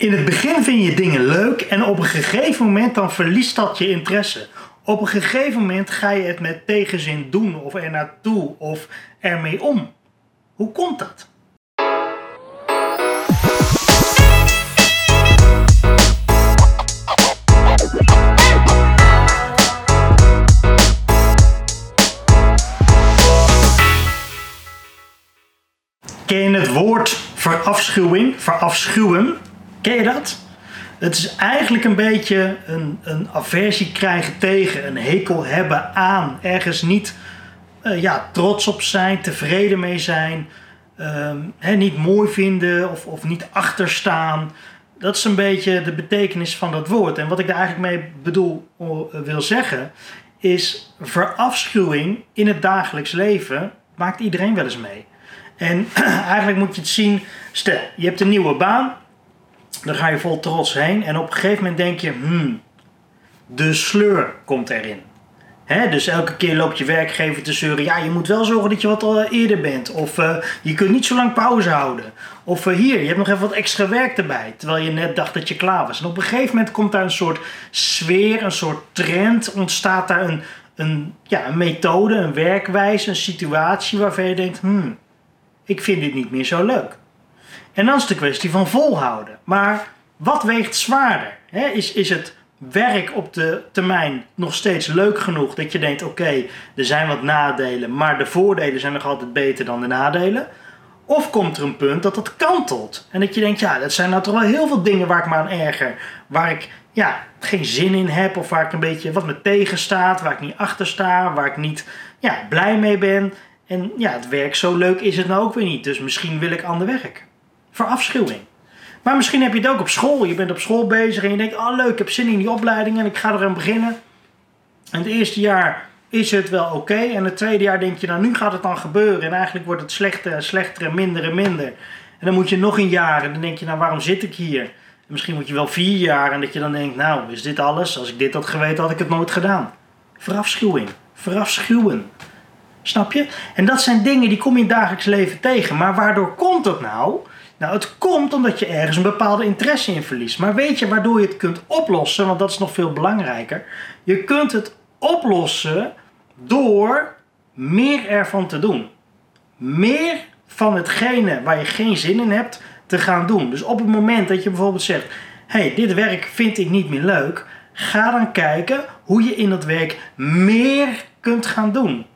In het begin vind je dingen leuk en op een gegeven moment dan verliest dat je interesse. Op een gegeven moment ga je het met tegenzin doen of er naartoe of ermee om. Hoe komt dat? Ken je het woord verafschuwing, verafschuwen? Ken je dat? Het is eigenlijk een beetje een, een aversie krijgen tegen, een hekel hebben aan, ergens niet uh, ja, trots op zijn, tevreden mee zijn, um, niet mooi vinden of, of niet achterstaan. Dat is een beetje de betekenis van dat woord. En wat ik daar eigenlijk mee bedoel, uh, wil zeggen, is verafschuwing in het dagelijks leven maakt iedereen wel eens mee. En eigenlijk moet je het zien, stel, je hebt een nieuwe baan, dan ga je vol trots heen en op een gegeven moment denk je, hmm, de sleur komt erin. Dus elke keer loopt je werkgever te zeuren, ja, je moet wel zorgen dat je wat eerder bent. Of uh, je kunt niet zo lang pauze houden. Of uh, hier, je hebt nog even wat extra werk erbij, terwijl je net dacht dat je klaar was. En op een gegeven moment komt daar een soort sfeer, een soort trend, ontstaat daar een, een, ja, een methode, een werkwijze, een situatie waarvan je denkt, hmm, ik vind dit niet meer zo leuk. En dan is de kwestie van volhouden. Maar wat weegt zwaarder? is, is het werk op de termijn nog steeds leuk genoeg dat je denkt: oké, er zijn wat nadelen, maar de voordelen zijn nog altijd beter dan de nadelen? Of komt er een punt dat het kantelt en dat je denkt: ja, dat zijn nou toch wel heel veel dingen waar ik me aan erger, waar ik ja, geen zin in heb of waar ik een beetje wat me tegenstaat, waar ik niet achter sta, waar ik niet ja, blij mee ben. En ja, het werk zo leuk is het nou ook weer niet. Dus misschien wil ik ander werk. Verafschuwing. Maar misschien heb je het ook op school. Je bent op school bezig en je denkt, oh leuk, ik heb zin in die opleiding en ik ga er aan beginnen. En het eerste jaar is het wel oké. En het tweede jaar denk je, nou nu gaat het dan gebeuren. En eigenlijk wordt het slechter en slechter en minder en minder. En dan moet je nog een jaar en dan denk je, nou waarom zit ik hier? En misschien moet je wel vier jaar en dat je dan denkt, nou is dit alles? Als ik dit had geweten had ik het nooit gedaan. Verafschuwing. Verafschuwen. Snap je? En dat zijn dingen die kom je in het dagelijks leven tegen. Maar waardoor komt dat nou? Nou, het komt omdat je ergens een bepaalde interesse in verliest. Maar weet je waardoor je het kunt oplossen? Want dat is nog veel belangrijker. Je kunt het oplossen door meer ervan te doen. Meer van hetgene waar je geen zin in hebt te gaan doen. Dus op het moment dat je bijvoorbeeld zegt: hey, dit werk vind ik niet meer leuk. Ga dan kijken hoe je in dat werk meer kunt gaan doen.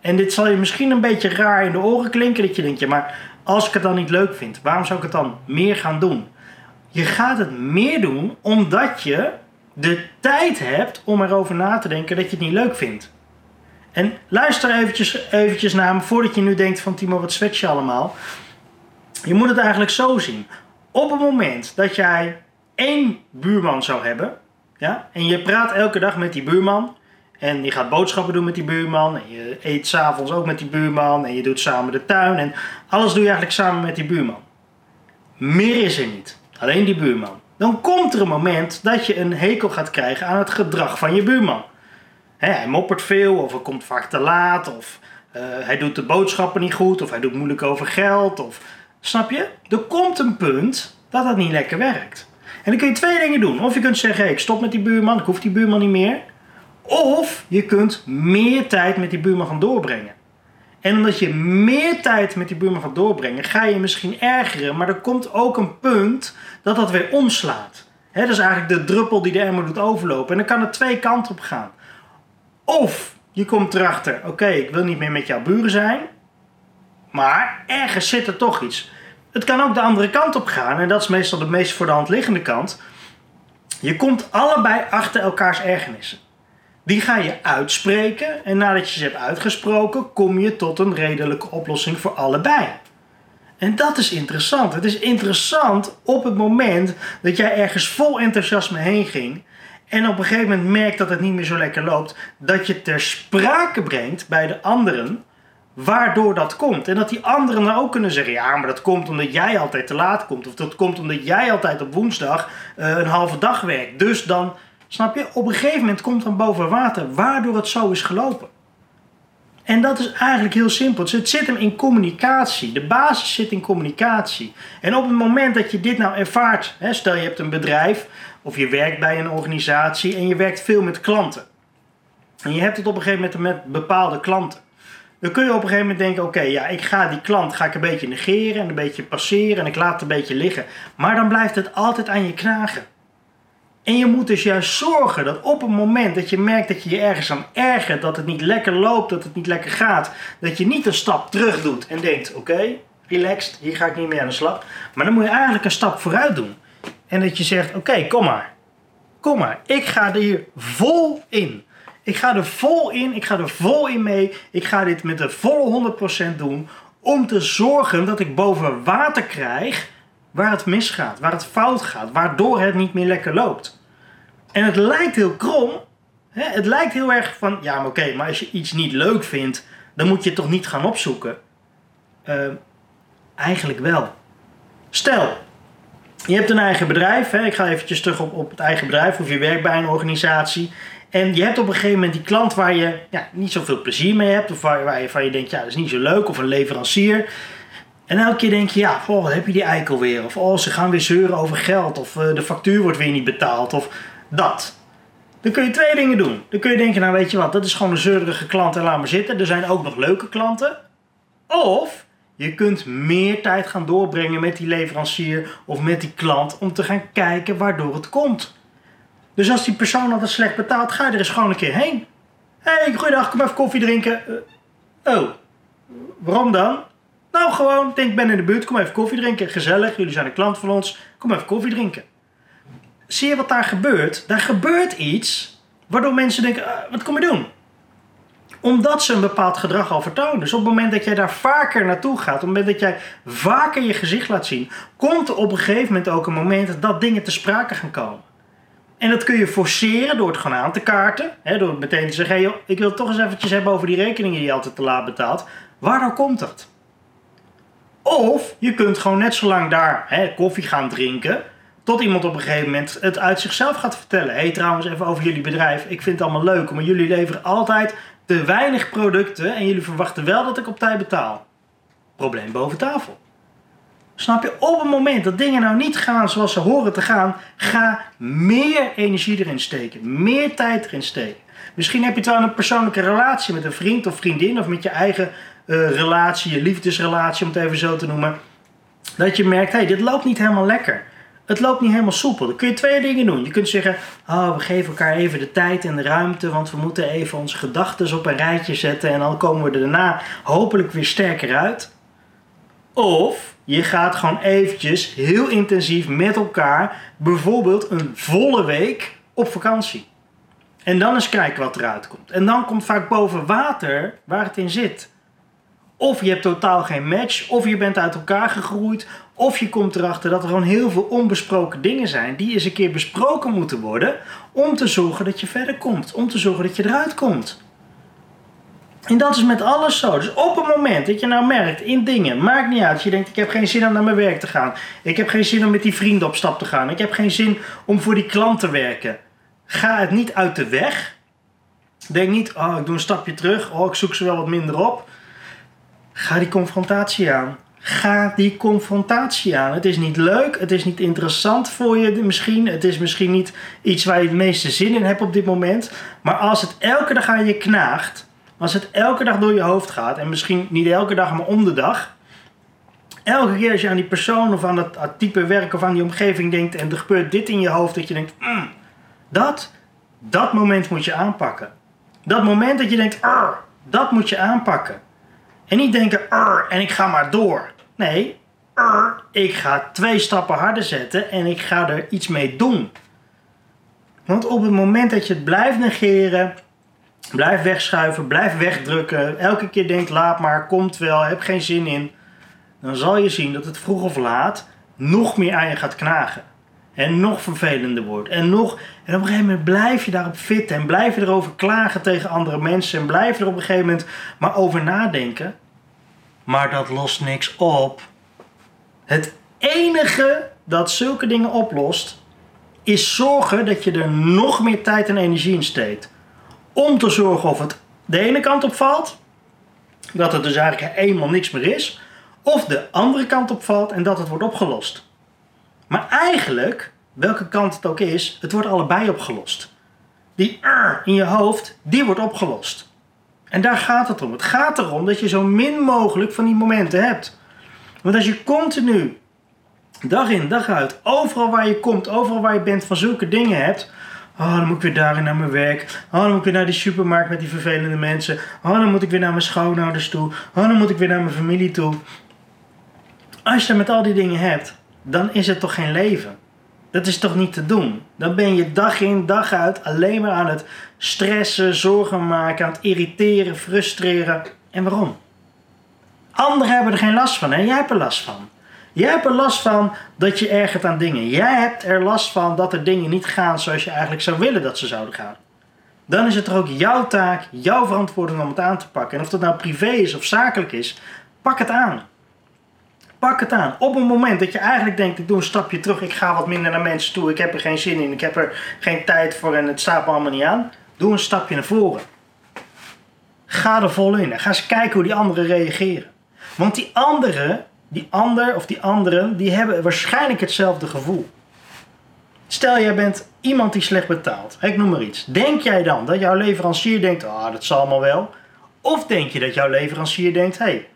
En dit zal je misschien een beetje raar in de oren klinken. Dat je denkt, ja, maar als ik het dan niet leuk vind, waarom zou ik het dan meer gaan doen? Je gaat het meer doen omdat je de tijd hebt om erover na te denken dat je het niet leuk vindt. En luister eventjes, eventjes naar me voordat je nu denkt van Timo, wat zwets je allemaal? Je moet het eigenlijk zo zien. Op het moment dat jij één buurman zou hebben, ja, en je praat elke dag met die buurman, en je gaat boodschappen doen met die buurman. En je eet s'avonds ook met die buurman. En je doet samen de tuin. En alles doe je eigenlijk samen met die buurman. Meer is er niet. Alleen die buurman. Dan komt er een moment dat je een hekel gaat krijgen aan het gedrag van je buurman. hij moppert veel, of hij komt vaak te laat, of uh, hij doet de boodschappen niet goed, of hij doet moeilijk over geld. Of, snap je? Er komt een punt dat dat niet lekker werkt. En dan kun je twee dingen doen. Of je kunt zeggen: hey, ik stop met die buurman, ik hoef die buurman niet meer. Of je kunt meer tijd met die buurman gaan doorbrengen. En omdat je meer tijd met die buurman gaat doorbrengen, ga je misschien ergeren. Maar er komt ook een punt dat dat weer omslaat. Dat is eigenlijk de druppel die de emmer doet overlopen. En dan kan het twee kanten op gaan. Of je komt erachter, oké, ik wil niet meer met jouw buren zijn. Maar ergens zit er toch iets. Het kan ook de andere kant op gaan. En dat is meestal de meest voor de hand liggende kant. Je komt allebei achter elkaars ergernissen. Die ga je uitspreken en nadat je ze hebt uitgesproken, kom je tot een redelijke oplossing voor allebei. En dat is interessant. Het is interessant op het moment dat jij ergens vol enthousiasme heen ging en op een gegeven moment merkt dat het niet meer zo lekker loopt, dat je ter sprake brengt bij de anderen waardoor dat komt. En dat die anderen dan ook kunnen zeggen: ja, maar dat komt omdat jij altijd te laat komt. Of dat komt omdat jij altijd op woensdag uh, een halve dag werkt. Dus dan Snap je? Op een gegeven moment komt dan boven water waardoor het zo is gelopen. En dat is eigenlijk heel simpel. Dus het zit hem in communicatie. De basis zit in communicatie. En op het moment dat je dit nou ervaart, hè, stel je hebt een bedrijf of je werkt bij een organisatie en je werkt veel met klanten. En je hebt het op een gegeven moment met bepaalde klanten. Dan kun je op een gegeven moment denken: oké, ja, ik ga die klant ga ik een beetje negeren en een beetje passeren en ik laat het een beetje liggen. Maar dan blijft het altijd aan je knagen. En je moet dus juist zorgen dat op het moment dat je merkt dat je je ergens aan ergert, dat het niet lekker loopt, dat het niet lekker gaat, dat je niet een stap terug doet en denkt: oké, relaxed, hier ga ik niet meer aan de slag. Maar dan moet je eigenlijk een stap vooruit doen. En dat je zegt: oké, kom maar. Kom maar, ik ga er hier vol in. Ik ga er vol in, ik ga er vol in mee. Ik ga dit met de volle 100% doen om te zorgen dat ik boven water krijg waar het misgaat, waar het fout gaat, waardoor het niet meer lekker loopt. En het lijkt heel krom. Hè? Het lijkt heel erg van, ja maar oké, maar als je iets niet leuk vindt, dan moet je het toch niet gaan opzoeken? Uh, eigenlijk wel. Stel, je hebt een eigen bedrijf. Hè? Ik ga eventjes terug op, op het eigen bedrijf of je werkt bij een organisatie. En je hebt op een gegeven moment die klant waar je ja, niet zoveel plezier mee hebt. Of waar, waar je van je denkt, ja, dat is niet zo leuk. Of een leverancier. En elke keer denk je, ja, oh, heb je die eikel weer. Of oh, ze gaan weer zeuren over geld. Of uh, de factuur wordt weer niet betaald. Of dat. Dan kun je twee dingen doen. Dan kun je denken, nou weet je wat, dat is gewoon een zeurige klant en laat maar zitten. Er zijn ook nog leuke klanten. Of je kunt meer tijd gaan doorbrengen met die leverancier of met die klant om te gaan kijken waardoor het komt. Dus als die persoon altijd slecht betaalt, ga je er eens gewoon een keer heen. Hé, hey, goeiedag, kom even koffie drinken. Uh, oh, waarom dan? Nou, gewoon, denk, ik ben in de buurt, kom even koffie drinken. Gezellig, jullie zijn een klant van ons, kom even koffie drinken. Zie je wat daar gebeurt? Daar gebeurt iets waardoor mensen denken, uh, wat kom je doen? Omdat ze een bepaald gedrag al vertonen. Dus op het moment dat jij daar vaker naartoe gaat, op het moment dat jij vaker je gezicht laat zien, komt er op een gegeven moment ook een moment dat dingen te sprake gaan komen. En dat kun je forceren door het gewoon aan te kaarten. Hè, door meteen te zeggen, joh, ik wil het toch eens eventjes hebben over die rekeningen die je altijd te laat betaalt. Waardoor komt dat? Of je kunt gewoon net zo lang daar hè, koffie gaan drinken. Tot iemand op een gegeven moment het uit zichzelf gaat vertellen. Hé, hey, trouwens, even over jullie bedrijf. Ik vind het allemaal leuk, maar jullie leveren altijd te weinig producten en jullie verwachten wel dat ik op tijd betaal. Probleem boven tafel. Snap je? Op het moment dat dingen nou niet gaan zoals ze horen te gaan, ga meer energie erin steken, meer tijd erin steken. Misschien heb je wel een persoonlijke relatie met een vriend of vriendin of met je eigen relatie, je liefdesrelatie om het even zo te noemen. Dat je merkt, hé, hey, dit loopt niet helemaal lekker. Het loopt niet helemaal soepel. Dan kun je twee dingen doen. Je kunt zeggen, oh, we geven elkaar even de tijd en de ruimte, want we moeten even onze gedachten op een rijtje zetten en dan komen we er daarna hopelijk weer sterker uit. Of je gaat gewoon eventjes heel intensief met elkaar, bijvoorbeeld een volle week op vakantie. En dan eens kijken wat eruit komt. En dan komt vaak boven water waar het in zit. Of je hebt totaal geen match, of je bent uit elkaar gegroeid, of je komt erachter dat er gewoon heel veel onbesproken dingen zijn die eens een keer besproken moeten worden om te zorgen dat je verder komt, om te zorgen dat je eruit komt. En dat is met alles zo. Dus op het moment dat je nou merkt in dingen, maakt niet uit, je denkt ik heb geen zin om naar mijn werk te gaan, ik heb geen zin om met die vrienden op stap te gaan, ik heb geen zin om voor die klant te werken. Ga het niet uit de weg. Denk niet, oh ik doe een stapje terug, oh ik zoek ze wel wat minder op. Ga die confrontatie aan. Ga die confrontatie aan. Het is niet leuk, het is niet interessant voor je misschien. Het is misschien niet iets waar je het meeste zin in hebt op dit moment. Maar als het elke dag aan je knaagt, als het elke dag door je hoofd gaat, en misschien niet elke dag, maar om de dag. Elke keer als je aan die persoon of aan het, type werk of aan die omgeving denkt en er gebeurt dit in je hoofd, dat je denkt, mm, dat, dat moment moet je aanpakken. Dat moment dat je denkt, dat moet je aanpakken. En niet denken, en ik ga maar door. Nee, ik ga twee stappen harder zetten en ik ga er iets mee doen. Want op het moment dat je het blijft negeren, blijft wegschuiven, blijft wegdrukken, elke keer denkt laat maar, komt wel, heb geen zin in, dan zal je zien dat het vroeg of laat nog meer aan je gaat knagen. En nog vervelender wordt. En, nog, en op een gegeven moment blijf je daarop fit en blijf je erover klagen tegen andere mensen en blijf je er op een gegeven moment maar over nadenken. Maar dat lost niks op. Het enige dat zulke dingen oplost, is zorgen dat je er nog meer tijd en energie in steekt. Om te zorgen of het de ene kant op valt, dat het dus eigenlijk eenmaal niks meer is. Of de andere kant opvalt en dat het wordt opgelost. Maar eigenlijk, welke kant het ook is, het wordt allebei opgelost. Die er in je hoofd, die wordt opgelost. En daar gaat het om. Het gaat erom dat je zo min mogelijk van die momenten hebt. Want als je continu, dag in, dag uit, overal waar je komt, overal waar je bent, van zulke dingen hebt. Oh, dan moet ik weer daarin naar mijn werk. Oh, dan moet ik weer naar die supermarkt met die vervelende mensen. Oh, dan moet ik weer naar mijn schoonouders toe. Oh, dan moet ik weer naar mijn familie toe. Als je met al die dingen hebt, dan is het toch geen leven? Dat is toch niet te doen? Dan ben je dag in, dag uit alleen maar aan het stressen, zorgen maken, aan het irriteren, frustreren. En waarom? Anderen hebben er geen last van en jij hebt er last van. Jij hebt er last van dat je ergert aan dingen. Jij hebt er last van dat er dingen niet gaan zoals je eigenlijk zou willen dat ze zouden gaan. Dan is het er ook jouw taak, jouw verantwoording om het aan te pakken. En of dat nou privé is of zakelijk is, pak het aan. Pak het aan. Op een moment dat je eigenlijk denkt, ik doe een stapje terug, ik ga wat minder naar mensen toe, ik heb er geen zin in, ik heb er geen tijd voor en het staat me allemaal niet aan. Doe een stapje naar voren. Ga er vol in en ga eens kijken hoe die anderen reageren. Want die anderen, die ander of die anderen, die hebben waarschijnlijk hetzelfde gevoel. Stel jij bent iemand die slecht betaalt, ik noem maar iets. Denk jij dan dat jouw leverancier denkt, ah oh, dat zal allemaal wel? Of denk je dat jouw leverancier denkt, hé, hey,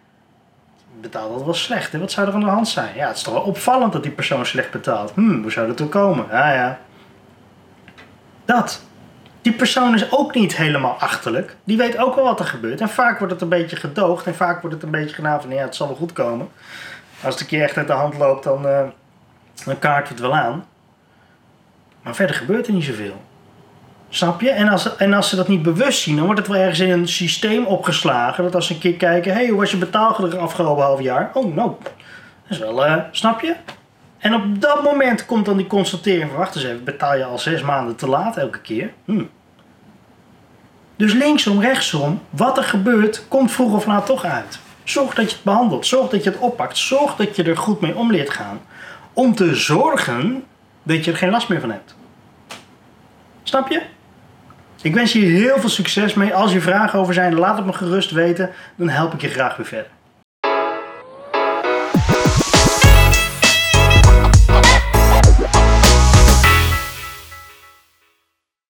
betaalt dat wel slecht. Hè? Wat zou er aan de hand zijn? Ja, het is toch wel opvallend dat die persoon slecht betaalt. Hm, hoe zou dat toe komen? Ja, ja. Dat. Die persoon is ook niet helemaal achterlijk. Die weet ook wel wat er gebeurt. En vaak wordt het een beetje gedoogd. En vaak wordt het een beetje gedaan van ja, het zal wel goed komen. Als het een keer echt uit de hand loopt, dan, uh, dan kaart het wel aan. Maar verder gebeurt er niet zoveel. Snap je? En als, en als ze dat niet bewust zien, dan wordt het wel ergens in een systeem opgeslagen. Dat als ze een keer kijken, hé, hey, hoe was je betaalgedrag afgelopen half jaar? Oh, nou, dat is wel, uh, snap je? En op dat moment komt dan die constatering van, wacht eens even, betaal je al zes maanden te laat elke keer? Hm. Dus linksom, rechtsom, wat er gebeurt, komt vroeg of laat toch uit. Zorg dat je het behandelt, zorg dat je het oppakt, zorg dat je er goed mee om leert gaan. Om te zorgen dat je er geen last meer van hebt. Snap je? Ik wens je heel veel succes mee. Als je vragen over zijn, laat het me gerust weten. Dan help ik je graag weer verder.